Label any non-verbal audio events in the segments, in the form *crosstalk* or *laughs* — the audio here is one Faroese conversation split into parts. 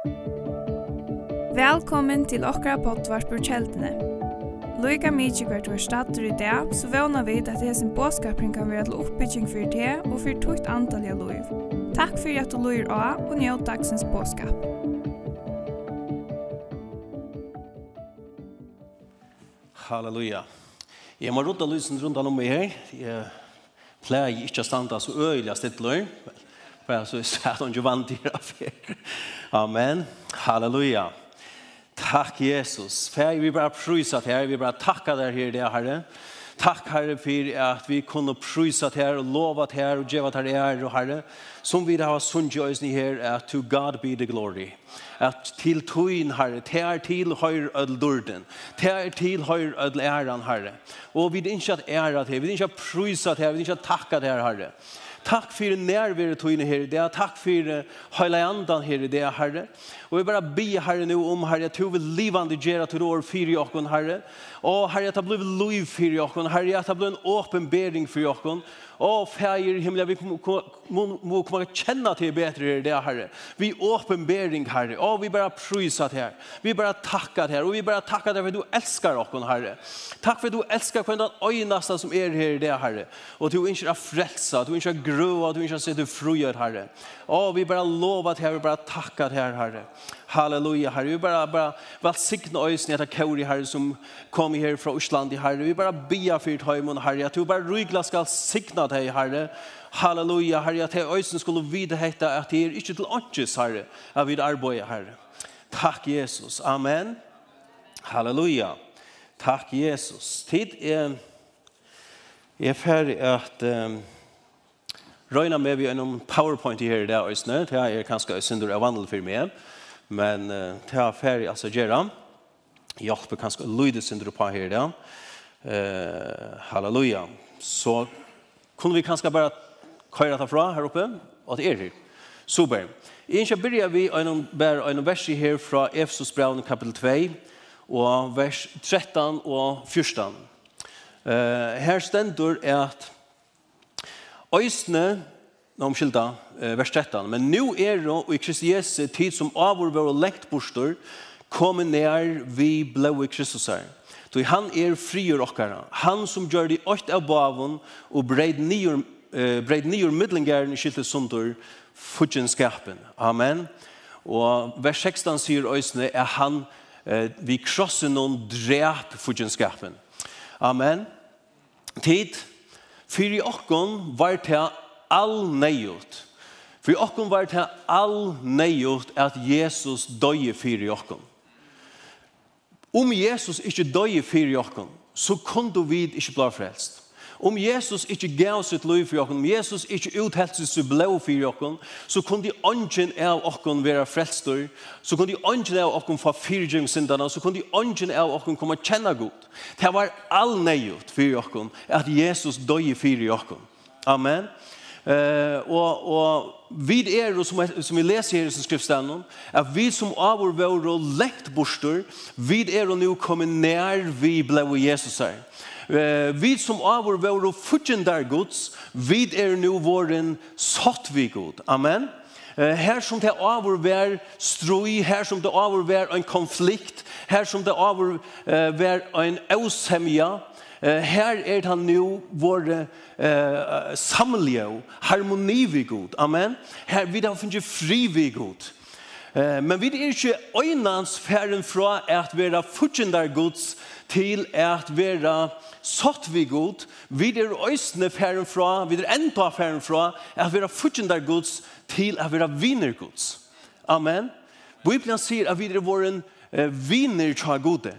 Velkommen til okra pottvarpur kjeldene. Loika mykje hvert var stater i dag, så vana vi at hesen båskapring kan være til oppbygging for det og for tukt antall av loiv. Takk for at du loir av og njød dagsens båskap. Halleluja. Jeg må rådda lysen rundt om meg her. Jeg pleier ikke å standa så øyelig stedtløy. Vel, bara så är det ju vant i Amen. Halleluja. Takk, Jesus. Fær, vi bare prisa till her, Vi bare tacka deg her, det Herre. Takk, Herre for at vi kunne prisa till her, och lova till här och geva till här og Herre. Som vi har sunt oss ni här to God be the glory. At til toin Herre, til er til høyre ødel dørden. Til er til høyre ødel æren, Herre. Og vi inte att ära till, vi vil ikke at prisa till her, vi inte att tacka till här Herre. Takk for nærvære tøyne her i det. Takk for heilandan her i det, Herre. Og vi bare be, Herre, nå om, Herre, at du vil livande gjøre til år fire i åkken, Herre. Og Herre, at det blir liv fire i åkken, Herre, at det blir en åpenbering for i åkken. Åh, fæger i himmelen, vi må komme kjenne til bedre i det, Herre. Vi åpenbering, Herre. Å, vi bare prysa til her. Vi bare takker her. Og vi bare takker deg for du elskar oss, Herre. Takk for du elskar hver den øyneste som er her i det, Herre. Og du ikke er frelsa, du ikke er grøa, du ikke er sette fruer, Herre. Å, vi bare lover til her, vi bare takka til her, Herre. Halleluja, Herre. Vi bara, bare välsigna øyne etter Kauri, Herre, som kom här från Osland, Herre. Vi bara bia för ett Herre. Att du bara rygla skal signa deg, hei herre. Halleluja, herre, at hei øysen skulle vide hette at hei er ikke til åndsjes, herre, at vi arbeider, herre. Takk, Jesus. Amen. Halleluja. Takk, Jesus. Tid er, er ferdig at um, røyna med vi gjennom PowerPoint her i dag, Øysene. Det er kanskje synder av vandel for meg, men uh, det er ferdig altså gjøre. Hjelper kanskje å lyde synder på her i dag. Uh, halleluja. Så Kunne vi kanskje bare køyre det fra her oppe, og det er her. Super. Jeg ønsker å begynne vi en, bare en vers her fra Efesus brev kapitel 2, og vers 13 og 14. Uh, her stendur at Øysene, nå omskylda, uh, vers 13, men nu er det i Kristi Jesu tid som av vår lengt bostor, kommer nær vi blå i Kristus her. Så han er frier okkara. Han som gjør det åkt av bavun og breid nior eh, breid nior middlingaren i skiltet sundur fudgenskapen. Amen. Og vers 16 sier øysene er han eh, vi krossen noen drep fudgenskapen. Amen. Tid. Fyri okkon var til all neiot. Fyri okkon var til all neiot at Jesus døye fyri okkon. Om Jesus ikke døg for jokken, så kunne vi ikke bli frelst. Om Jesus ikke gav sitt liv for jokken, om Jesus ikke uthelt sitt blå for jokken, så kunne de ånden av jokken være frelster, så kunne de ånden av jokken få fyrgjøringssindene, så kunne de ånden av jokken komme og kjenne godt. Det var all nøyot for jokken, at Jesus døg for jokken. Amen. Amen. Eh, og, og vi er, som, som vi leser her i skriftstenen, at vi som av vår vår og lekt borster, vi er og nå kommer nær vi ble Jesus her. Eh, vi som av vår vår og fortjender gods, vi er nå våren satt vi god. Amen. Eh her som det avur vær stroi, her som det avur vær en konflikt, her som det eh vær en ausemja, her er han nu vår eh, samlige harmoni vi god. Amen. Her vi da finnes fri vi god. Eh, men vi er ikke øynens færen fra at være fortjendar gods til at være satt vi god. Vi er øysene færen fra, vi er enda færen fra at være fortjendar gods til at være viner gods. Amen. Bibelen sier at vi er våren eh, viner til gode.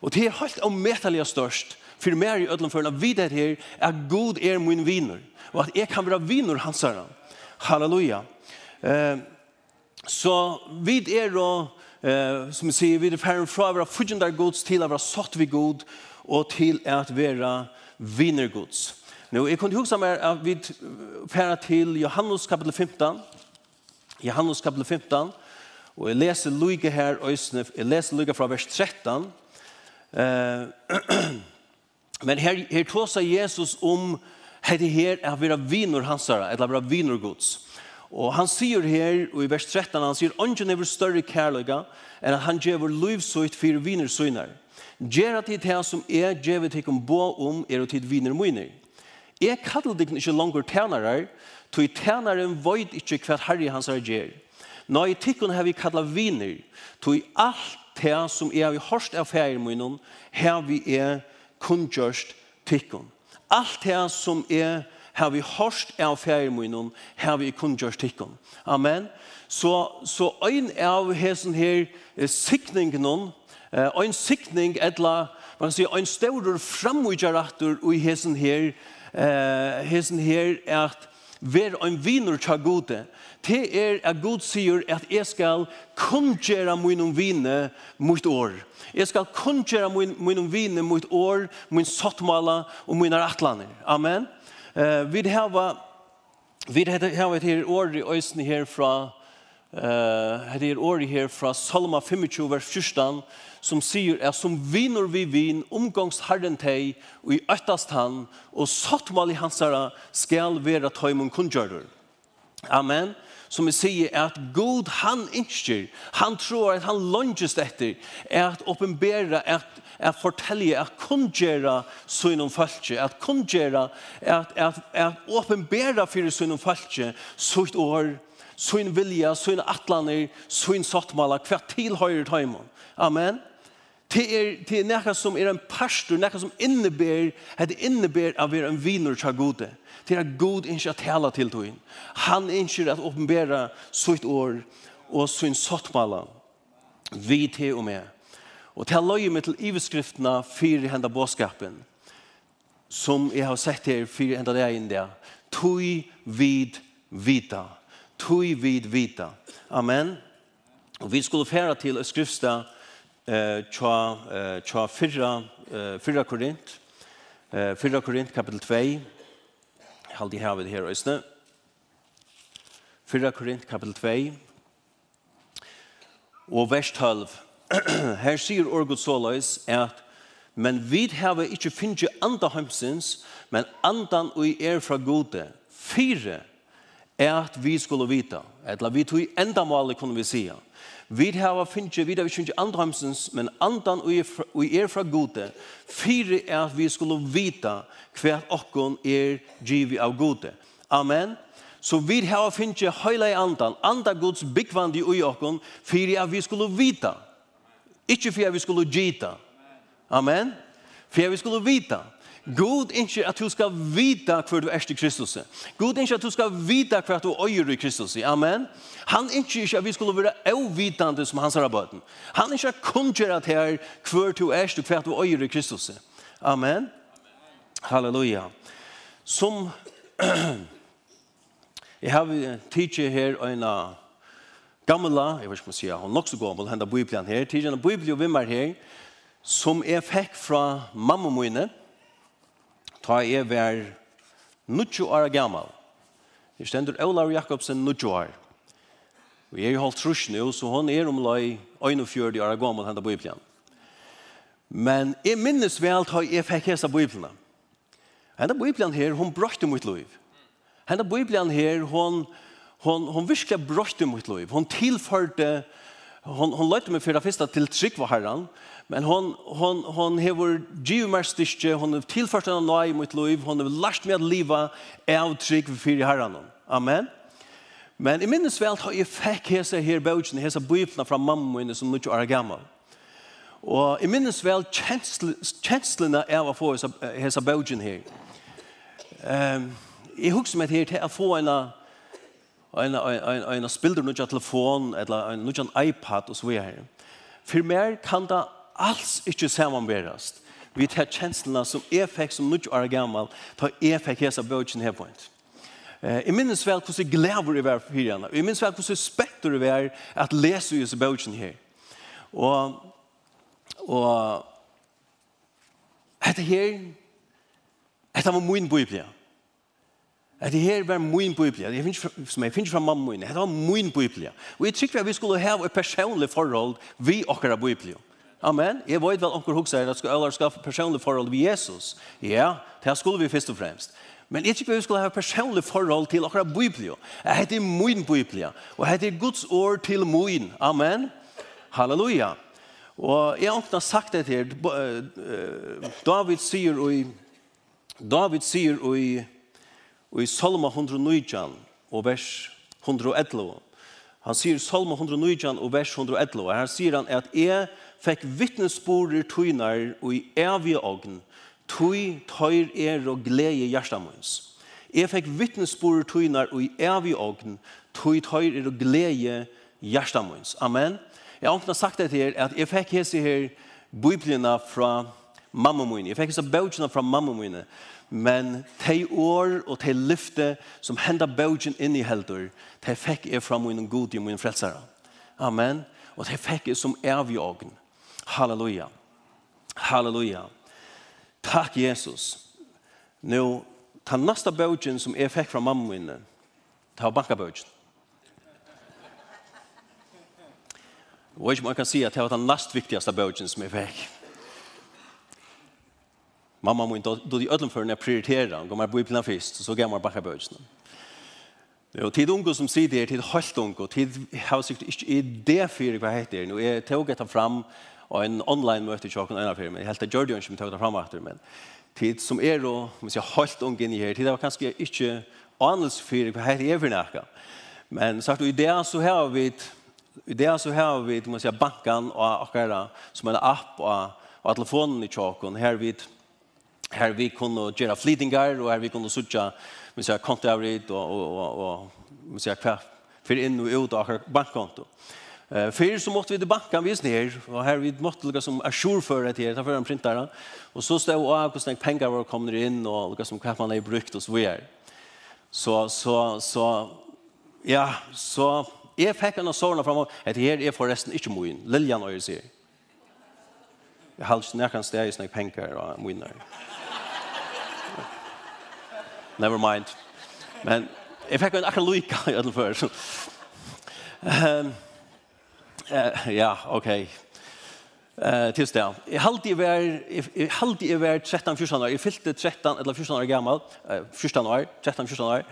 Og det er helt ommetallig størst for meg i ødelen føler vi det her, at god er min viner, og at jeg kan være viner hans herre. Halleluja. Eh, så vi er og, eh, som vi sier, vi er ferdig fra å være fudgjende gods til å være satt ved god, og til at være viner gods. Nå, jeg kunne huske meg at vi ferdig til Johannes kapitel 15, Johannes kapitel 15, og jeg leser Luka her, Øysene, jeg leser Luka fra vers 13, eh, *clears throat* Men her, her tåsa Jesus om hette her er vera vinur hansara, eller vera vinur gods. Og han sier her, og i vers 13, han sier, «Ongen er større kærløyga, enn at han gjevur livsøyt fyrir viner søyner. Gjera tid her som er gjevet hikom bo om er og tid viner møyner. Jeg kallar dig ikke langer tænarar, tog en void ikke hva herri hans er gjer. i tikkun har vi kallar viner, tog alt det som er vi hørst av færer har vi er kunngjørst tikkun. Alt det som er har vi hørst av fjermunnen, har vi kunngjørst tikkun. Amen. Så, så ein av hesen her sikningen, ein sikning, etla, man kan si, ein større framutgjøratter i hesen her, eh, hesen her er at ver ein vinur tja gode. Te er at god sier at jeg skal kunngjøre munnen vine mot år. Jeg skal kun min, min vine, mitt år, min sottmala og mine atlaner. Amen. Uh, vi har vi har et her år i øyne her fra uh, her er her fra Salma 25, vers 14, som sier er som viner vi vin, omgångs herren teg, og i øttast han, og sattmal i hans herre skal være tøymon kundgjører. Amen. Amen som vi sier at Gud han innskjer, han tror at han lønges etter, er at åpenbæra, at at fortelje, at kungjera sunnum falskje, at kongjera, at, at, at åpenbæra fyrir sunnum falskje, sutt år, sunn vilja, sunn atlaner, sunn sottmala, hver tilhøyre tøymon. Amen. Det er, det er nekka som er en pastor, nekka som innebär, det innebär av er en viner til gode. Det er god ikke at tala til tog. Han ikke at åpenbæra sitt år og sin sottmala. Vi til og med. Og til løy med til iveskriftene fyrir henda båskapen som jeg har sett her fyrir henda det inn der. Tui vid vita. Tui vid vita. Amen. Og vi skulle fære til skriftstad eh tja tja fyrra fyrra korint eh fyrra korint kapitel 2 haldi her við her isna fyrra korint kapitel 2 og vers 12 *clears throat* her sier orgut såleis at men vit hava ikki finnja anda heimsins men andan og er fra gode fire er at vi skulle vita. Etla vi tog enda kunne vi sia Vi har finnet, vi har finnet andramsens, men andan og er fra gode. Fyre er at vi skulle vita hva okkon er givet av gode. Amen. Så vi har finnet høyla i andan, anda gods byggvandi ui okkon, fyre at vi skulle vita. Ikke fyre at vi skulle gita. Amen. Fyre at vi skulle vita. God ikke at du skal vita för du er i Kristus. God ikke at du skal vita hver du är i Kristus. Amen. Han ikke ikke at vi skulle være avvitande som hans arbeten. Han ikke at kun här at her är du er til du är i Kristus. Amen. Halleluja. Som jeg har tidsi her en gamla, jeg vet ikke om jeg sier, hun nok så gammel, henne Bibelen her, tidsi en Bibel og vimmer her, som jeg fikk fra mamma mine, ta jeg vær 90 år gammal. Jeg stender Olav Jakobsen 90 år. Og jeg har holdt trus nu, så hon er omlai 41 år gammal hentet Bibelen. Men jeg minnes vel ta jeg fikk hese Bibelen. Hentet Bibelen her, hon brøkte mot liv. Hentet Bibelen her, hon, hon, hon virkelig brøkte mot liv. Hon tilførte, hon, hon løyte meg for det første til trygg var Men hon hon hon hevur geomastiske hon hevur tilført hana nei mot liv, hon hevur lært meg at leva av trygg fyrir Herren. Amen. Men i minnes vel har jeg fikk hese her bøtjen, hese bøyplene fra mamma mine som ikke er gammel. Og i minnes vel kjenslene av å få hese bøtjen her. Um, jeg husker meg her til å få en en en en spilder nu telefon eller en nu iPad och så vidare. För mer kan det alls ikke samanberast vi tar kjenslene som jeg fikk som nødt år gammel, da jeg fikk hese bøtjen her på en. Jeg minnes vel hvordan glæver jeg var for hyrene. Jeg minnes vel hvordan spekter jeg var at lese hese bøtjen her. Og, og dette her, dette var min bøyble. Dette her var min bøyble. Jeg finner, som jeg finner fra mamma min, dette var min bøyble. Og jeg tykker at vi skulle ha et personlig forhold vi akkurat biblia. Amen. Jeg vet vel onker hukser at skal alle skaffe personlig forhold ved Jesus. Ja, det skulle vi først og fremst. Men jeg tror vi skulle ha personlig forhold til akkurat Bibelen. Jeg heter min Bibelen, og jeg heter Guds ord til min. Amen. Halleluja. Og jeg har ikke sagt det her. David sier i David sier i, i Salma 119 og vers 111. Han sier Salma 119 og vers 111. Her sier han at jeg fekk vittnesborer tøynar og i evige ogn, tøy tøyr er og glede hjertamøns. Jeg fikk vittnesborer tøynar og i evige ogn, tøy tøyr er og glede hjertamøns. Amen. Jeg har ikke sagt det her, at jeg fikk hese her biblina fra mamma min. Jeg fikk hese bøtjena fra mamma min. Men de år og de lyfte som henda bøtjen inn i heldur, de fikk jeg fra min god i min frelsere. Amen. Og de fikk jeg som evig ogn. Halleluja. Halleluja. Takk, Jesus. Nå, ta neste bøtjen som jeg fikk fra mamma minne, ta banka bankabøtjen. Og ikke man kan si at det var den neste viktigaste bøtjen som jeg fikk. Mamma min, då de ødelen før når jeg prioriterer, går man på i først, så gav man bankabøtjen. Jo, tid unge som sier det, tid holdt unge, tid har sikkert ikke idé for hva heter det. Nå, er tog etter fram, og en online møte i tjokken ennå men jeg helt det gjør det jo ikke vi tar det fram etter, men tid som er og, om jeg holdt unge inn i her, tid var kanskje ikke anels for hva her er for nækka. Men sagt, i det så har vi i det så har vi, må jeg bankan og akkara, som en app og, og telefonen i tjokken, her vi her vi kunne gjøre flytingar, og her vi kunne sutja, må jeg kontoavrit og, og, og, og må jeg kva, for inn og ut av bankkonto. Eh för så måste vi det backa vi ner och här vi måste lukka som asjordføre för det här för en printare. Och så står och hur snägt pengar var kommer in och lukka som hva man har brukt, och så videre. Så, så, så, ja, så, är fikk en såna sårene att här är förresten inte moin moen, Liljan og jag sier. när har ikke nærkant sted i sånne pengar och moen. Never mind. Men jag fick en akkurat i alla fall. Ehm... Uh, ja, ok. Uh, tilst det. Jeg halte i vær, jeg halte i vær 13-14 år. Jeg fylte 13 eller 14 år gammel. Uh, 14 år, 13-14 år.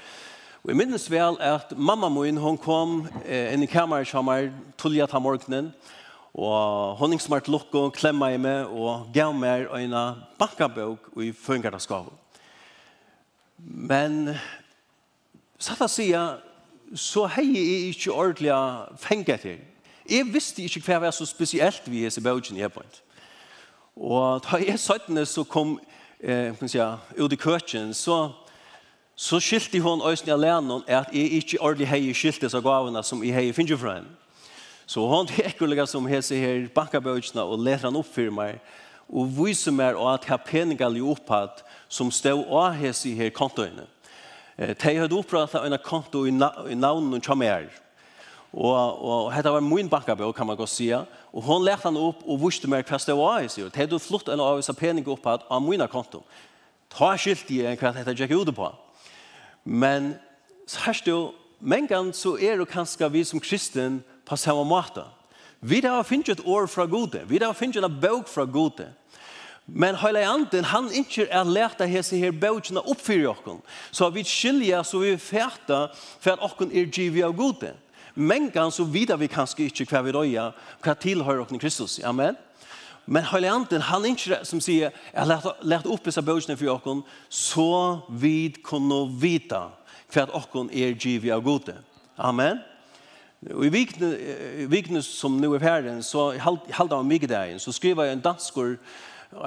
Og jeg minnes vel at mamma min, hun kom eh, inn i kammeret som er tullet av morgenen, og smart lukk og klemma i meg, og gav meg en bankabok i føringardagsgaven. Men satt å si, så hei jeg ikke ordentlig fengt til. Jeg visste ikke hva var så spesielt vi er i Bøgen i Ebreint. Og da jeg søttene så kom eh, kan si, ut i køkken, så, så skilte hun øyne alene at jeg ikke ordentlig hei skilte seg gavene som jeg hei finner fra henne. Så hun *laughs* teker som hese her bankabøkene og leter han opp for meg og viser meg at jeg har peninger i opphatt som stod av hese her kontoene. Eh, de hadde opprettet en konto i, na i navnet og kommer Og Og, og hetta var min bankabøk, kan man godt si. Og hon lærte han opp og viste meg hva det var i seg. Det hadde flott en av disse pening opp på av min konto. Ta skilt i en hva dette gikk ut på. Men sørst men gang så er det kanskje vi som kristen på samme måte. Vi har finnet et år fra gode. Vi har finnet en bøk fra gode. Men hela anden han ikke er lært av hese her bøkene oppfyrer för. Så vi skiljer så vi färta for at jocken er givet av gode. Men kan så vidar vi kanskje ikke hva vi røyer, hva tilhører åkne Kristus. Amen. Men Høyre Anten, han er ikke det som sier, jeg har lært opp disse bøkene for åkken, så vid kunne vita hva åkken er givet av gode. Amen. Og i vikne, som nå er ferdig, så halda av der, så skriver jeg en danskor,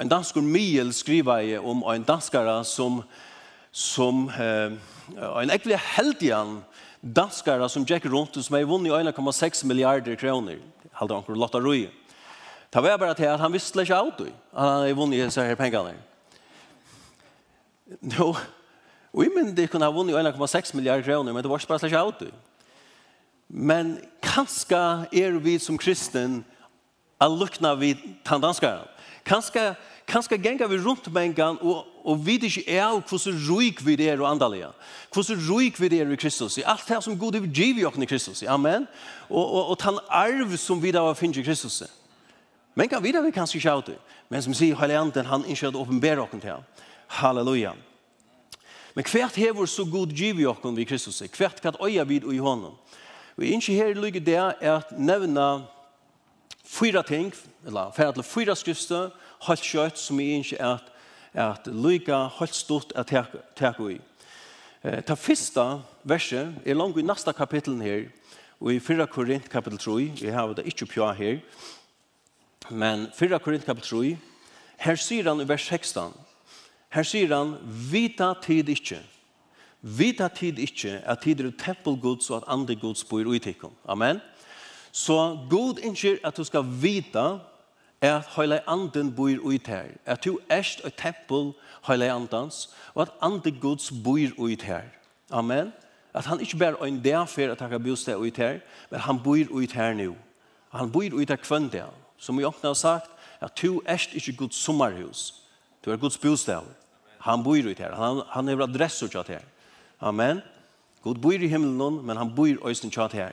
en danskor Miel skriver jeg om en danskara som, som eh, en ekvile heldian, danskare som Jack rundt som har vunnet 1,6 milliarder kroner, Hade han lotta røy. Det var bara til at han visste ikke alt, at Han har vunnet disse her pengene. Nå, No, jeg men det kunne ha vunnet 1,6 milliarder kroner, men det var ikke bare inte alt. Men kanskje er vi som kristen a lukna vid tandanskaren. Kanskje, kanskje gängar vi rundt med en gang og og vi ikke er av hvordan ruik vi er og andalige. Hvordan ruik vi er i Kristus. Alt det som god er giv i åkne i Kristus. Amen. Og, og, og den arv som vi da finner i Kristus. Men kan vi da vi kanskje ikke det. Men som sier Heilanten, han ikke hadde åpenbære åkne til. Halleluja. Men hvert hever så god giv i okken vi Kristus. Hvert kan øya vid og i hånden. Og ikke her lykke det er at nevna fyra ting, eller fyra til fyra skrifter, halvt kjøtt som er ikke at at lyka holdt stort at teka i. Ta fyrsta verset er langt i nasta kapitlen her, og i 4 Korint kapitel 3, vi har det ikke pja her, men 4 Korint kapitel 3, her sier han i vers 16, her sier han, vita tid ikkje, vita tid ikkje, at tid er tempel gods og at andre gods bor i tikkum. Amen. Så god innskjer at du skal vita, er at heile anden bor i her. At du erst et tempel heile andans, og at anden gods bor i her. Amen. At han ikke bare en dag for at han kan bostad i her, men han bor i her nå. Han bor i her kvann der. Som vi åpne har sagt, at du erst ikke gods sommerhus. Du er gods bostad. Han bor i her. Han, han er adresser til her. Amen. Gud bor i himmelen, men han bor i øyne til her.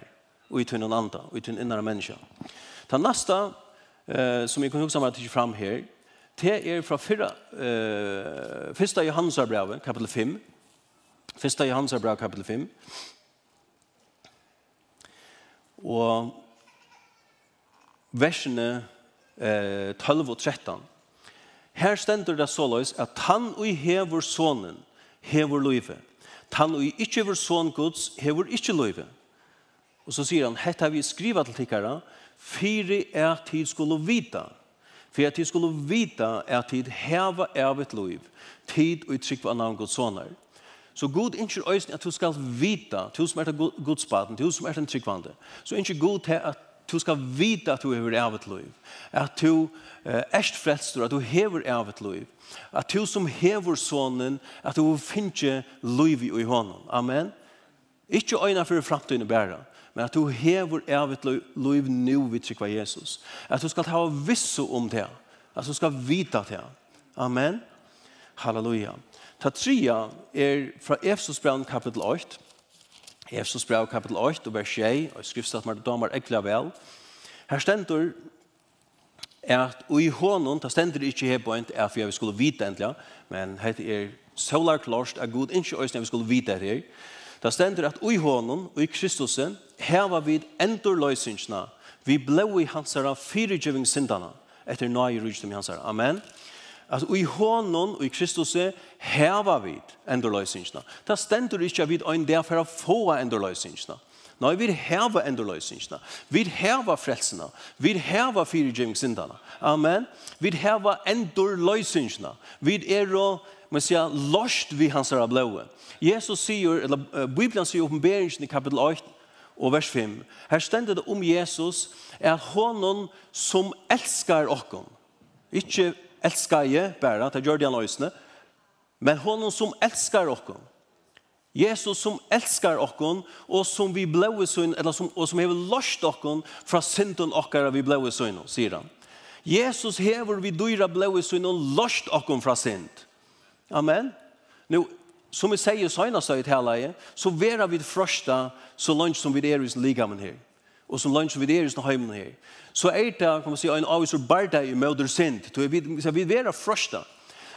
Og i tunn andre, og i tunn innere mennesker. Ta neste eh, som jeg kan huske meg til fram her, det er fra fyrra, eh, 1. brev, kapitel 5. 1. brev, kapitel 5. Og versene eh, 12 og 13. Her stender det såleis at han og hever sonen hever løyve. Han og ikke hever son Guds hever ikke løyve. Og så sier han, hette vi skriva til tikkara, Fyri er tid skulle vita. Fyri er tid skulle vita er tid heva ervet loiv. Tid og uttrykva navn Guds sonar. Så god ikke øyne at du skal vita, du som er til Guds baden, du som er til tryggvande, så ikke god til at du skal vita at du hever ervet loiv. At du eh, erst frelstur, at du hever ervet loiv. At du som hever sonen, at du finner liv i hånden. Amen. Ikke øyne for fremtiden bæra men at du hever evigt liv nu vid trykva Jesus. At du skal ta visse om det. At du skal vita det. Amen. Halleluja. Ta tria er fra Efsos brev kapitel 8. Efsos brev kapitel 8 og vers 6 og skriftstat mer damer ekla vel. Her stendur at og i honom, ta stendur ikkje her point er for jeg skulle vite endelig, men heit er solar klart er god ikkje øyne vi skulle vite her. Ta stendur at og i honom og i Kristusen heva vid endur løysingsna, vi blei i hansara fyrirgjøving syndana, etter nøy rujtum i hansara. Amen. At i honom og i Kristus heva vid endur løysingsna. Det stendur ikkje vid ein der for å få endur løysingsna. Nei, vi heva endur løysingsna. Vi heva frelsina. Vi heva fyrirgjøving syndana. Amen. Vi heva endur løysingsna. Vi er å Man sier lost vi hans blåa. Jesus sier, eller Bibelen sier i oppenberingen i kapitel 8, og vers 5. Her stender det om Jesus er honom som elskar okkon. Ikke elskar jeg bare, det gjør det han øsne, men honom som elskar okkom. Jesus som elskar okkon og som vi blei søgn, eller som, og som hever lost okkon fra synden okkar vi blei søgn, sier han. Jesus hever vi dyra blei søgn og lost okkon fra synd. Amen. Nu, Som vi sier senast i hele, så vera vi frøsta så langt som vi er i ligamen her. Og så langt som vi er i heimen her. Så er det, kan man si, en avvis og barda i møder sint. Så vi, vi vera frøsta.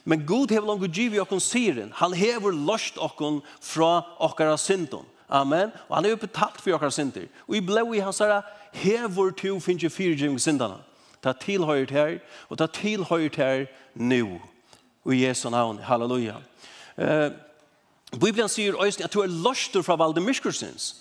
Men God hever langt giv i okken siren. Han hever lost okken fra okkara sinton. Amen. Og han er betalt for okkara sinter. Og i blei han sier, hever to finnes jo fire givning sintana. Ta tilhøyert her, og ta tilhøyert her nu. Og i Jesu navn. Halleluja. Eh, Bibelen sier øyne at du er løster fra valde myrskursens.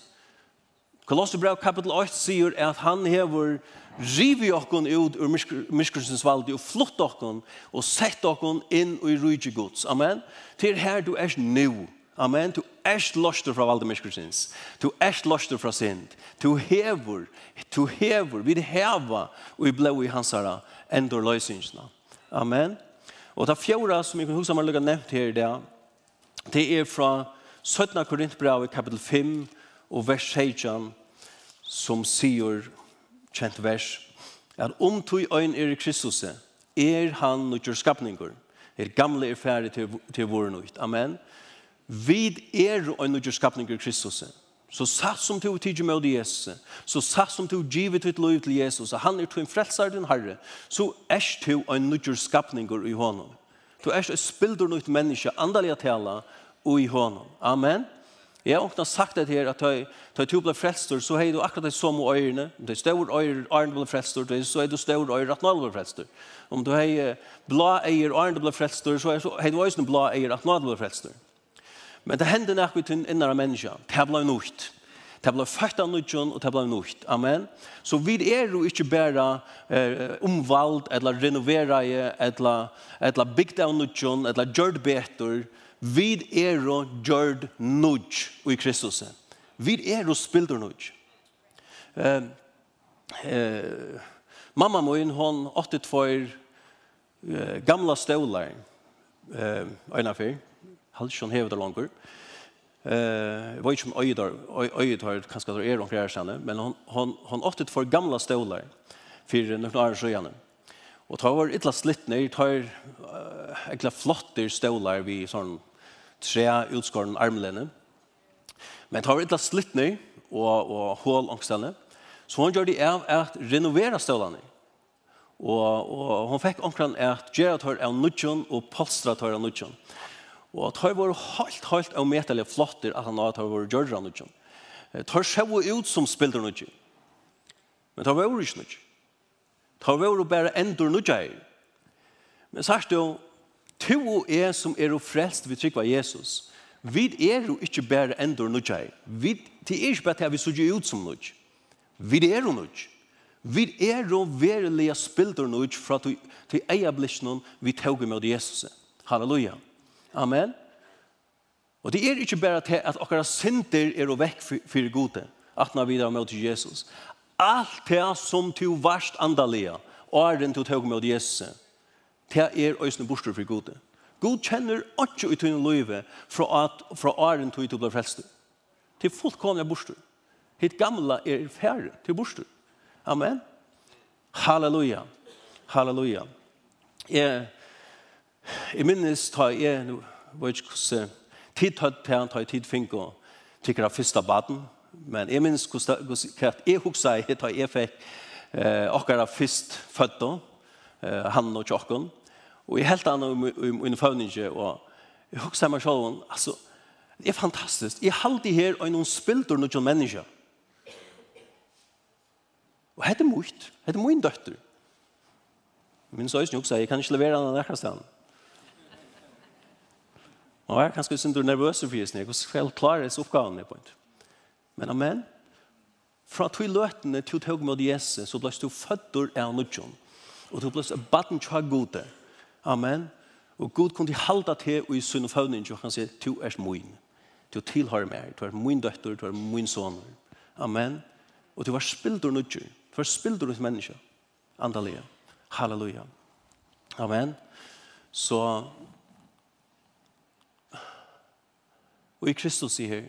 Kolosserbrev kapitel 8 sier at han hever rivi okkon ut ur myrskursens valde og flott okkon og sett okkon inn i rujtje gods. Amen. Til her du er nu. Amen. Du er løster fra valde myrskursens. Du er løster fra sind. Du hever, du hever, vi heva og i blei i hansara endor løysingsna. Amen. Og det fjorda som jeg kan huske om jeg har nevnt her i dag, Det er fra 17. Korintbrevet kapitel 5 og vers 16 som sier kjent vers at om tog øyn er i Kristus er han nødgjør skapninger er gamle er ferdig til, til vår nødt Amen vid er øyn nødgjør skapninger i Kristus Så satt som til å med Jesus, så satt som til givet til lov til Jesus, og han er til en frelser din herre, så er til øyn nødgjør skapninger i hånden. Du er ikke spilder noe menneske, andelig tale, og i hånden. Amen. Jeg har åkna sagt det her, at da du ble frelstor, så har du akkurat det som øyrene. Om det er større øyre, øyrene ble frelstor, så er du større øyre, at nå ble frelstor. Om du har blå eier, øyrene ble frelstor, så har du også blå eier, at nå ble frelstor. Men det hender nok ut innan av mennesker. Det ble noe. Det ble født av nødgjøn, og det ble nødt. Amen. Så vi er jo ikke bare eh, omvalgt, eller renoveret, eller, eller bygd av nødgjøn, eller gjørt betor. Vi er jo gjørt nødg i Kristus. Vi er jo spilder nødg. Eh, eh, mamma min, hon åttet for eh, gamla stålar. eh, Øyna fyr, halvsjån hevet og langer, Eh, var ju som öjdar öjdar kanske då är de flera sen, men hon hon hon åt för gamla stolar för några år sedan. Och tar var illa slitt ner, tar ekla flotter stolar vi sån tre utskåren armlene. Men tar ett illa slitt ner och och hål angstene. Så hon gjorde det av att renovera stolarna. Och och hon fick omkring att göra tar en nudjon och polstra tar en nudjon. Og at han var helt, helt avmetelig flotter at han hadde vært gjørre av noe. Han ser ut som spiller noe. Men han var ikke noe. Han var bare endur noe. Men sagt jo, to og jeg som er frelst vi trykker Jesus, vi er jo ikke bare endur noe. Vi det er ikke bare til vi ser ut som noe. Vi er jo noe. Vi er jo verilige spilder noe fra til eieblikken vi tog med Jesus. Halleluja. Halleluja. Amen. Og det er ikke bare til at okkara synder er å vekk for gode, at når vi er med til Jesus. Alt det som til varst andalega, åren til å med Jesus, det er øyne borster for gode. God kjenner ikke ut i livet fra, at, fra åren til å bli frelst. Til fullkomne borster. Hitt gamla er færre til borster. Amen. Halleluja. Halleluja. Jeg Jeg minnes ta jeg, nå var ikke hvordan, tid tatt til han, ta jeg tid finko, tikkert av første baden, men jeg minnes hvordan jeg huksa jeg, ta jeg fikk eh, akkurat av først født, eh, han og tjokken, og jeg helt annet om, om, om og jeg husker meg selv, altså, det er fantastisk. Jeg halte her og noen spilter noen mennesker. Og hette mot, hette min døtter. Min søsning også, jeg kan ikke levere henne nærkast henne. Nå er jeg kanskje sin du nervøs for hos og skal klare disse oppgavene på en. Men amen. Fra tog løtene til tog med Jesus, så ble du født av noen. Og du ble baden tja gode. Amen. Og god kunne halda til og i sunn og føvning, og han sier, du er min. Du tilhører meg. Du er min døtter, du er min soner. Amen. Og du var spildur nødjon. Du var spildur hos mennesker. Andalige. Halleluja. Amen. Så Og i Kristus i her,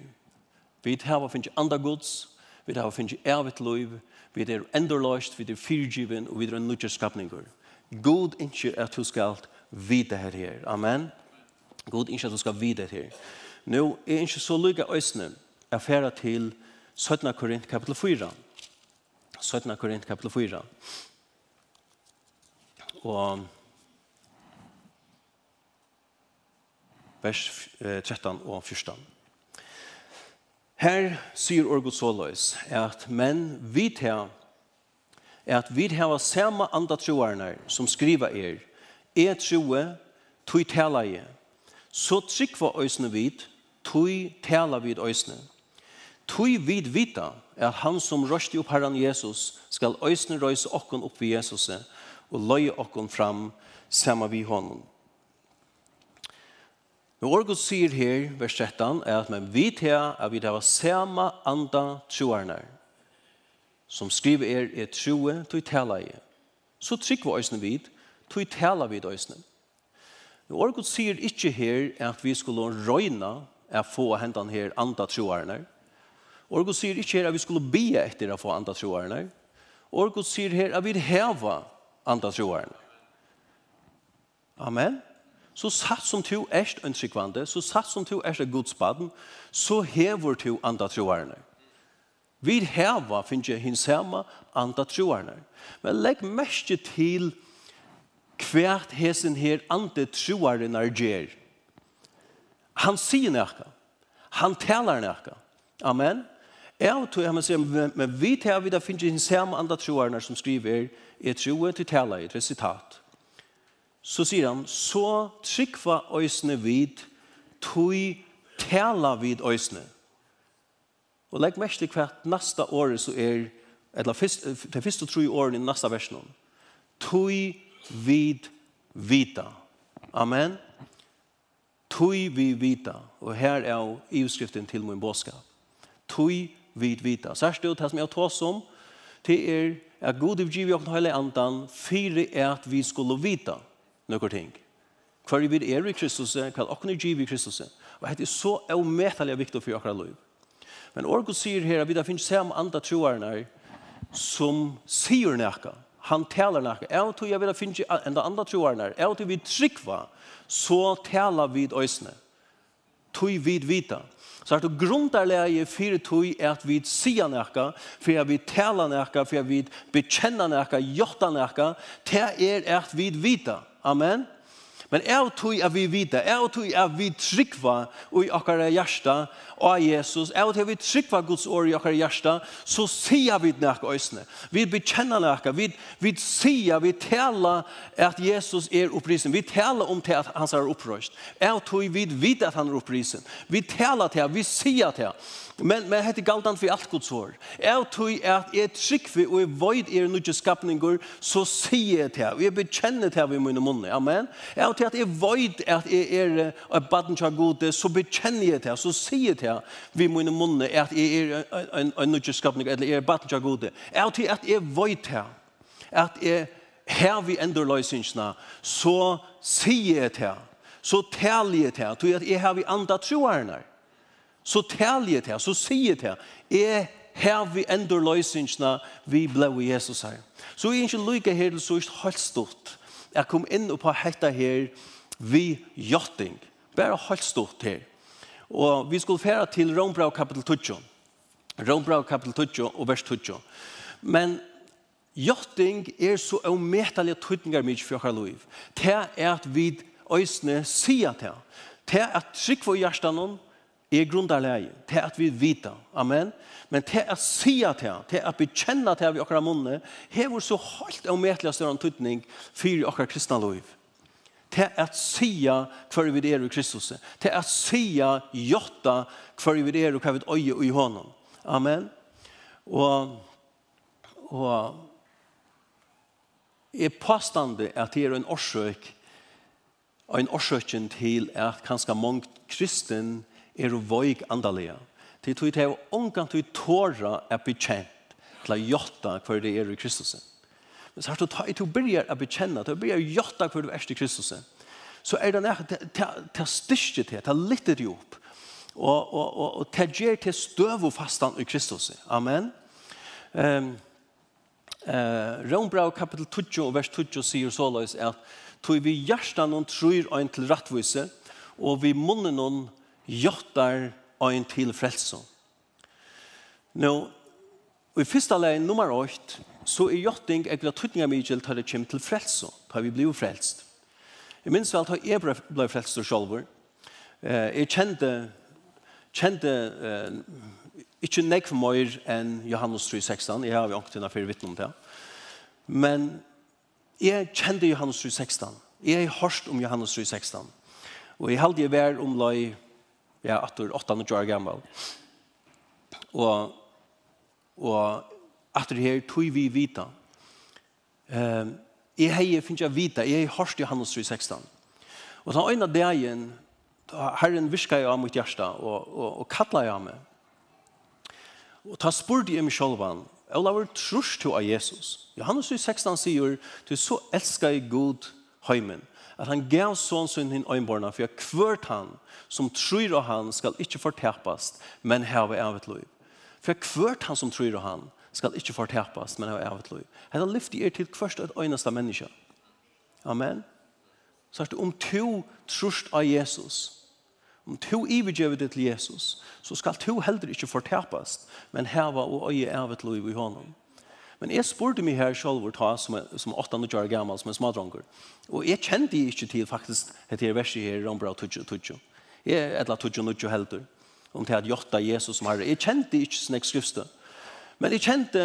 vi har finnes andre gods, vi har finnes evigt liv, vi er endorløst, vi er fyrgiven, og vi er nødvendig skapninger. God ikke at du skal vite her her. Amen. God ikke at du skal vite her. Nå er ikke så lykke øsne affæra til 17. Korint kapitel 4. 17. Korint kapitel 4. Og vers 13 og 14. Her sier Orgod Soløys at men vi til at vi hava samme andre troerne som skriva er er troe, tog tala i. Så tryggva øsne vid, tui tala vid øsne. Tui vid vita at han som røste opp herren Jesus skal øsne røyse okken opp vid Jesus og løye okken fram saman vi honom. Men vår Gud sier her, vers 13, er at men vi til at vi til samme anda troerne, som skriver er er troe til tala i. Så trygg var øsne vid, til tala vid øsne. Men vår Gud sier ikke her at vi skulle røyna at få hendan her anda troerne. Vår Gud sier ikke her at vi skulle be etter å få anda troerne. Vår Gud sier her at vi heva anda troerne. Amen. Amen. Så satt som to erst en tryggvande, så satt som to erst en godsbaden, så hever to andre troerne. Vi heva finnes jeg hins hema andre troerne. Men legg mest til hvert hesen her andre troerne er gjer. Han sier nekka. Han taler nekka. Amen. Jeg tror jeg må si, men vi tar vi da finner jeg hins hema andre troerne som skriver, jeg tror jeg til taler, et resultat så sier han, så tryggva øysene vid, tog tala vid øysene. Og legg mest til hvert neste året så er, eller fyrst, de første tre årene i neste versen, tog vid vita. Amen. Tog vi vita. Og her er jo ivskriften til min bådskap. Tog vid vita. Særst det som jeg tar som, det er at god i givet og høylig andan, fire er at vi skulle vita. Vita noen ting. Hva vi er i Kristus, hva er er giv i Kristus. Og dette er så avmetelig viktig for åkker liv. Men Orgo sier her at vi da finnes samme andre troerne som sier noe. Han taler noe. Jeg tror jeg vil finne enda andre troerne. Jeg tror vi tryggva, så taler vi øsene. Tøy vid vita. Så at grundarleie fire tøy er at vi sier nekka, for vi taler nekka, for vi bekjenner nekka, gjøtter nekka, det er at vi vita. Amen. Men jeg tror at vi vita, jeg tror at vi tryggva i akkara hjärsta av Jesus, jeg tror at vi tryggva Guds år i akkara hjärsta, så sier vi nek òsne. Vi bekjenner nek, vi, vi sier, vi taler at Jesus er opprisen. Vi taler om til at han er opprøst. Jeg tror vi vet at han er opprisen. Vi taler til, vi sier til. Men men hetta galdan fyri alt Guds orð. Er tøy at er tryggvi og void er nú skapningur, so sé et her. Vi bekjenner her við munnum. Amen. Er til at jeg vet at jeg er et baden til gode, så bekjenner jeg til, så sier jeg til vi mine munne at jeg er en, en nødgjeskapning, eller jeg er baden til gode. Jeg til at jeg vet til at jeg her vi ender løsningsene, så sier jeg til, så taler jeg til, til at jeg har vi andre troerne. Så taler jeg til, så sier jeg til, jeg her vi ender løsningsene, vi ble Jesus her. Så jeg er ikke lykke her til så ikke helt stort, jeg kom inn på dette her vi jotting. Bare helt stort her. Og vi skulle fære til Rombrau kapitel 12. Rombrau kapitel 12 og vers 12. Men jotting er så avmetallige tøytninger mye for dere liv. Det er at vi øsne sier til. Det er at trykk for hjertene, er grundarläge. til at vi vita. Amen. Men til at sia til, til at är att bekänna det i munne. hever är så helt omätliga større tydning for okra kristna liv. Til at sia hver vi er i Kristus. Til at sia jotta hver vi er och kvar vi öje i honom. Amen. Og, og er påstande at det er en orsök en årsøkken til at kanskje mange kristen er du voik andalega. Til tog til ångan til tåra er bekjent til å gjotta hver det er i Kristus. Men så har du tog til å begynne å bekjenne, til å begynne å gjotta hver det er i Kristus. Så er det nær til å styrke til, til å lytte det opp. Og, og, og, og til å gjøre til støv og fastan i Kristus. Amen. Um, Eh, Rombrau kapitel 2 vers 2 sier såleis at tog vi hjertan og tror en til rattvise og vi munnen og jottar ein til frelse. Nå, i første leie nummer 8, så er jotting ekla tøtninga mykjel tar det kjem til frelse, tar vi blir frelst. Jeg minns vel at jeg ble frelst og sjolver. Jeg kjente, kjente ikke nekk for meg enn Johannes 3.16, jeg har jo ångt innan fyrir vittne om det. Men jeg kjente Johannes 3.16, jeg har hørt om Johannes 3.16, og jeg heldig jeg vær om lai Jeg er 8 år gammel. Og, og etter her tog vi vita. Um, jeg heier finnes jeg vita, jeg heier hørst Johannes 3,16. 16. Og den øyne dagen, da Herren virka jeg av mitt hjerte, og, og, og kattla jeg av meg. Og ta spurte jeg meg selv han, Olaver, trus til av Jesus? Johannes 3,16 16 sier, du så elsker jeg god høymen, at han gav sånn sin hin øynborna, för jeg kvört han som tror av han skall inte förtäpast men häva evigt liv. För jag kvört han som tror av han skall inte förtäpast men häva evigt liv. Han lyfter er till kvørst et øyneste menneske. Amen. Så att om to trust av Jesus om to ivergjøver det till Jesus så skall to heller inte förtäpast men häva och öje evigt liv i honom. Men jeg spurte meg her selv ta, som, som 8-9 år gammel, som er smadranger. Og jeg kjente ikke til faktisk dette verset her, Rombra 2-2. Jeg er et eller annet 2-2 helter. Om til at jotta Jesus som herre. Jeg kjente ikke sin ekskrifte. Men jeg kjente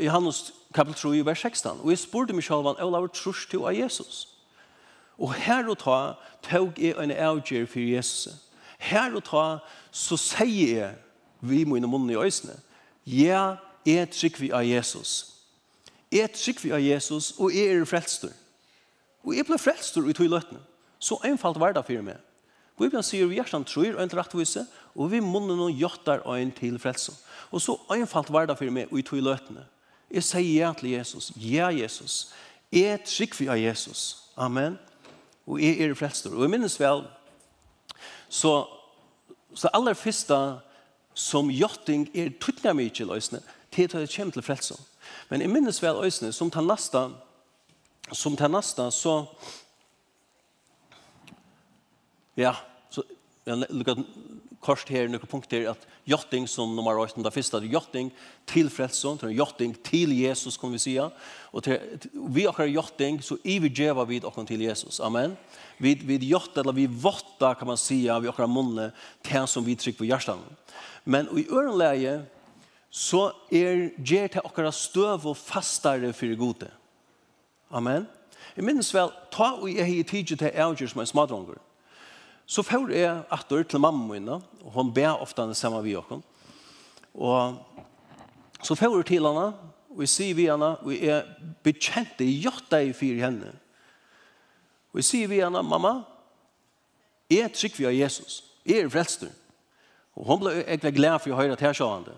Johannes kapitel 3, vers 16. Og jeg spurte meg selv, Olav, trus til av Jesus? Og her og ta, tog jeg en avgjør for Jesus. Her og ta, så sier jeg, vi må inn i munnen i øsene, ja, jeg vi av Jesus. Jeg trykker av Jesus, og jeg er frelster. Og jeg ble frelster i tog løtene. Så einfalt var det for meg. Bibelen sier vi hjertan tror og en rettvise, og vi munnen og gjøttar og en til frelse. Og så einfalt var det for meg og i tog løtene. Jeg sier ja til Jesus. Ja, Jesus. Jeg trykker av Jesus. Amen. Og jeg er frelster. Og jeg minnes vel, så, så aller første som jotting er tuttene mye til løsene, til at det kommer til frelse. Men jeg minnes vel øsene, som tar neste, som tar neste, så, ja, så, jeg lukker kort her, noen punkter, at jotting som nummer 8, det første er jotting til frelse, til jotting til Jesus, kan vi si, og til, vi akkurat jotting, så i vi djeva vid akkurat til Jesus, amen. Vi, vi jott, eller vi votter, kan man si, vi akkurat munne, til som vi trykker på hjertet. Men i ørenleie, så er gjør til akkurat støv og fastare for gode. Amen. Jeg minnes vel, ta og jeg har tid til avgjør som en smadronger. Så får jeg atter til mamma min, og hun ber ofte henne sammen med oss. Og så får jeg til henne, og jeg sier vi henne, og jeg bekjente hjertet i fyrir henne. Og jeg sier vi henne, mamma, jeg er trygg vi av Jesus. Jeg er frelster. Og hun ble egentlig glad for å høre til henne.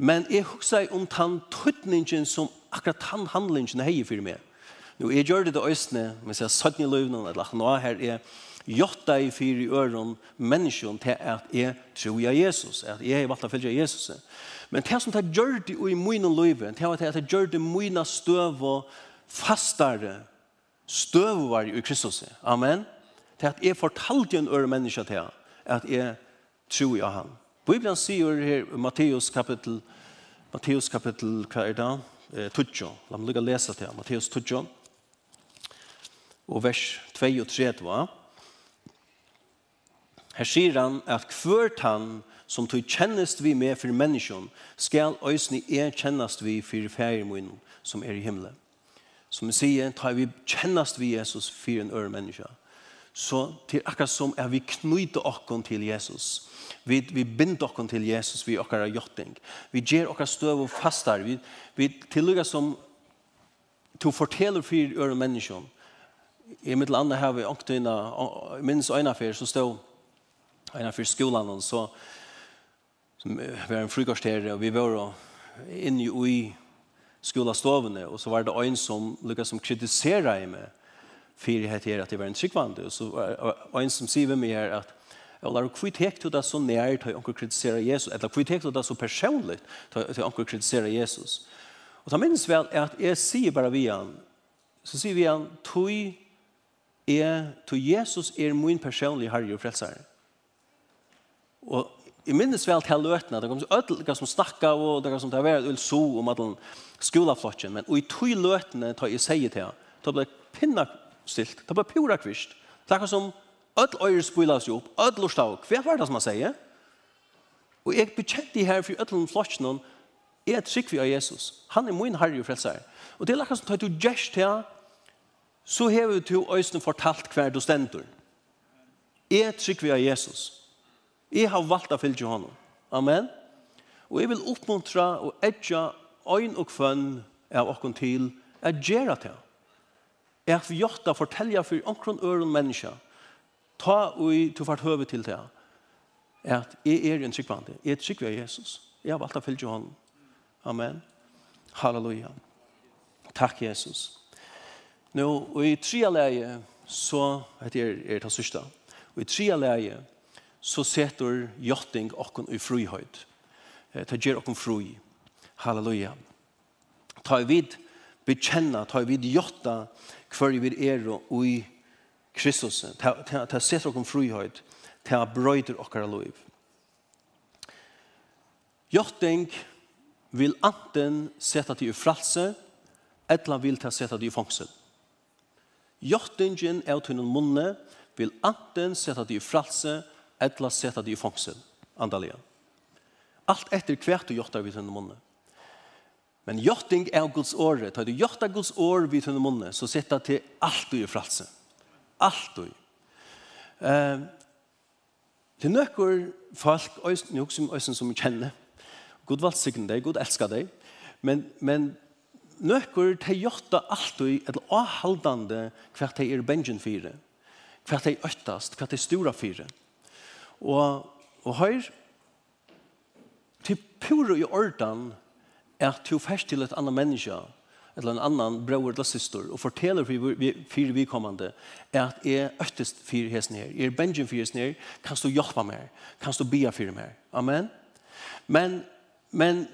Men jeg husker om den tøtningen som akkurat den handlingen heier for meg. Nå, jeg gjør det til østene, men jeg satt i løvene, eller nå her er jotta i fyr i øren menneskjon til at jeg tror jeg Jesus, at jeg valgte å følge Jesus. Men det som det gjør det i mine løyve, det er at det gjør det mine støv og fastare støvar i Kristus. Amen. Til at jeg fortalte en øre menneske til at jeg tror jeg han. Bibelen sier her i Matteus kapittel, Matteus kapittel, hva er det? Eh, Tudjo. La meg lukke lese til Matteus Tudjo. Og vers 2 og 3, var. Her sier han at hvert han som tog kjennest vi med for menneskjon, skal øsne er kjennest vi for færgmunnen som er i himmelen. Som vi sier, tar vi kjennest vi Jesus for en øre menneskjon så til akkurat som er vi knyter okken til Jesus. Vi, vi binder okken til Jesus vi okkar er gjøtting. Vi gjør okkar støv og fastar. Vi, vi tillukker som to forteller for øre menneskene. I mitt land har vi inn, minst øyne for, så stod øyne for skolen, og så som var en frykost her, og vi var inne i skolastovene, og så var det øyne som lukket som kritiserer meg, för det här att det var en tryggvande. Og, så, var en som säger mig at att Eller hur tek til det så nær til å kritisere Jesus? Eller kvitt tek til det så personlig til å kritisere Jesus? Og ta minnes vel at jeg sier bare vi han, så sier vi han, tog er, tog Jesus er min personlige herre og frelsare. Og jeg minnes vel til løtene, det kom ødelige som snakka, og det kom som det var et så om at den skolaflotjen, men og i tog løtene tar jeg sier til han, da ble pinna stilt. Det var pura kvist. Det er som ødel øyre spila seg opp, ødel og stav. Hva var det som han sier? Og jeg bekjente her for öll flotsjen er jeg trygg vi av Jesus. Han er min herre og frelser. Og det er akkurat som tar du gjerst her, så har vi til øyne fortalt hver du stender. Jeg trygg vi av Jesus. Jeg har valgt å fylge honom. Amen. Og jeg vil oppmuntra og edja øyn og kvønn av okken til at gjøre det er at vi gjort å fortelle for omkron øren mennesker, ta og til hvert høve til det, at jeg er en tryggvande, jeg er tryggve av Jesus. Jeg har valgt å følge hånden. Amen. Halleluja. Takk, Jesus. Nå, og i tre leie, så, heter jeg er det sørste, og i tre leie, så setter jotting okken i frihøyd. Ta gjør okken fri. Halleluja. Ta i vidt, bekjenna, ta vid jotta hver vi er og i Kristus. Ta setter okkur frihøyt, ta brøyder okkara loiv. Jotting vil anten setta til fralse, etla vil ta setta til fangsel. Jottingen er til noen munne, vil anten setta til fralse, etla setta til fangsel. Andalia. Alt etter hvert du jottar vi til munne. Men jotting er Guds åre. Tar du jotta Guds åre vid tunne munne, så sitter til alt du i fralse. Alt du i. Uh, til nøkker folk, nok som øysen som kjenner, God valgsikken deg, God elsker deg, men, men nøkker til jotta alt du i, eller avhaldende hvert til er bengen fire, hvert til øktast, hvert til stora fire. Og, og høyr, til pure i ordan, at du først til et annet menneske, eller en annan bror eller syster, og forteller for vi kommande, er at jeg øktest fire hesten her, jeg er bengen fire hesten her, kan du hjelpe meg, kan du be fire meg. Amen. Men, men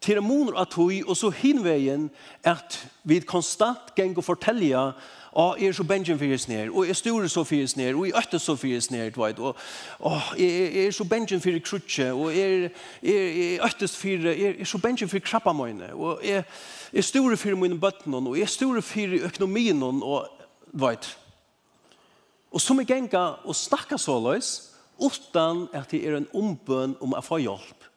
til måneder at vi, og så hinveien, at vi konstant ganger og forteller og er så benjen fyres ned, og er store så fyres ned, og er øtte så fyres ned, du vet, og, og er, er så benjen fyrir krutje, og er, er, er øttes fyrir, er, er så benjen fyrir krabba mine, og er, er store fyrir mine bøtten, og er store fyrir økonomien, og du vet. Og som jeg genga og snakka så løs, utan at det er en ombøn om å få hjelp.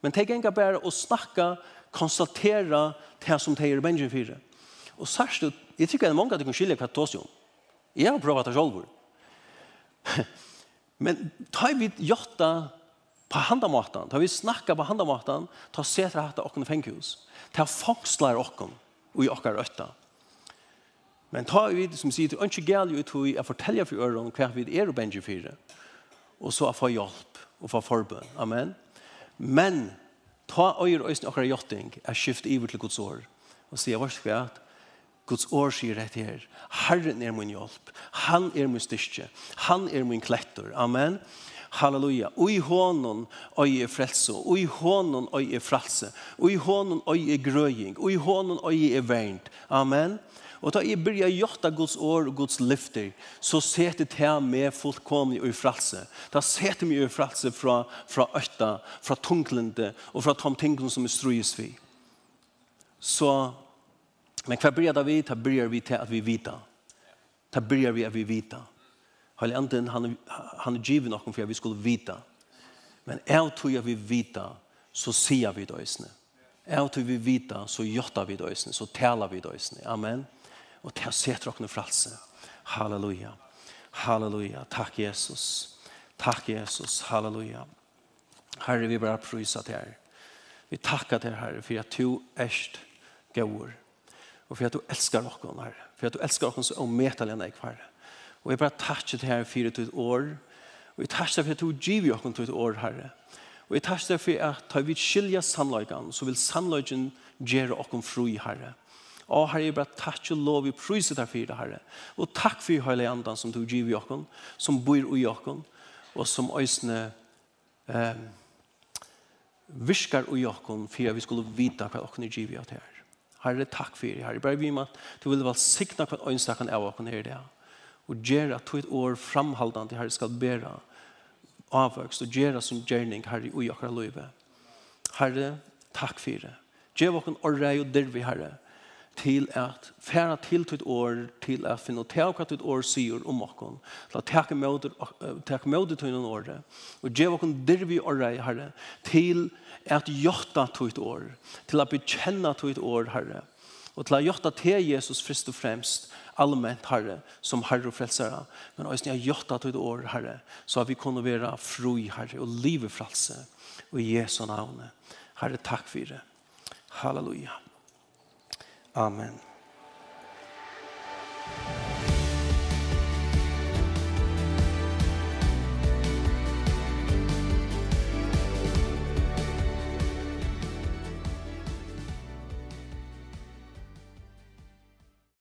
Men det genga bare å snakka, konstatera det som det er benjen fyrir. Och jeg jag tycker er många at det kan skilja kvart tås ju. Jeg har prøvd det selv. Men ta vi jotta på handamatan, ta vi snacka på handamatan, ta setra hatta och fängkus. ta fangslar och och i åkker røtta. Men ta vi som sier, det er ikke galt ut hvor jeg forteller for øren hva vi er og bensje fire, Og så få hjelp og få forbøn. Amen. Men ta øyre øyne åkker gjøtting er skift iver til Guds år. Og sier, hva skal jeg Guds år sier dette her. Herren er min hjelp. Han er min styrke. Han er min klettor. Amen. Halleluja. Og i hånden øye er frelse. Og i hånden øye er frelse. Og i hånden øye er grøying. Og i hånden øye er vernt. Amen. Og da jeg byrja jotta Guds år og Guds lyfter, så sete til med fullkomlig og i frelse. Da sete meg i frelse fra, fra øtta, fra tunglende og fra tom tingene som er strues vi. Så Men hva bryr vi? Da bryr vi til at vi vita. Da bryr vi at vi vita. Hele anden, han, han er givet noen for at vi skulle vita. Men jeg tror at vi vita, så sier vi døysene. Jeg tror vi vita, så gjør vi døysene, så taler vi døysene. Amen. Og til å se til dere fralse. Halleluja. Halleluja. Takk, Jesus. Takk, Jesus. Halleluja. Herre, vi bare prøyser til her. Vi takker til her, for at du erst gøyere. Og for at du elskar okkon, Herre. For at du elskar okkon så ometal enn jeg, Herre. Og jeg bare takkje til Herre fire til et år. Og jeg takkje for at du giv okkon til et år, Herre. Og jeg takkje for at ta vi skilja sannløygan, så vil sannløygan gjøre okkon fri, Herre. Å, Herre, jeg bare takk og lov i priset her fire, Herre. Og takk for Høyla Andan som du gir i som bor i okken, og som øsne eh, virker i okken for at vi skulle vite hva okken er gir i okken her. Herre, takk for det, Herre. Bare vi med at du vil velsigna hva øynstakken av oss her i det. Og gjøre at du et år framhaldende, Herre, skal bære avvøkst og gjøre som gjerning, Herre, i akkurat løyve. Herre, takk for det. Gjør oss en årre og dervi, Herre. Herre til at færa til til år, til at finne og hva til år sier om okken, til at takke med til noen året, og gjør okken dirvi og rei, herre, til at gjøtta til et år, til at bekjenne til et år, herre, og til at gjøtta til Jesus først og fremst, allmänt herre som herre och frälsare men och ni har gjort att ett år herre så att vi kunde vara fri herre och livet frälse och i Jesu namn herre tack för det halleluja. Amen.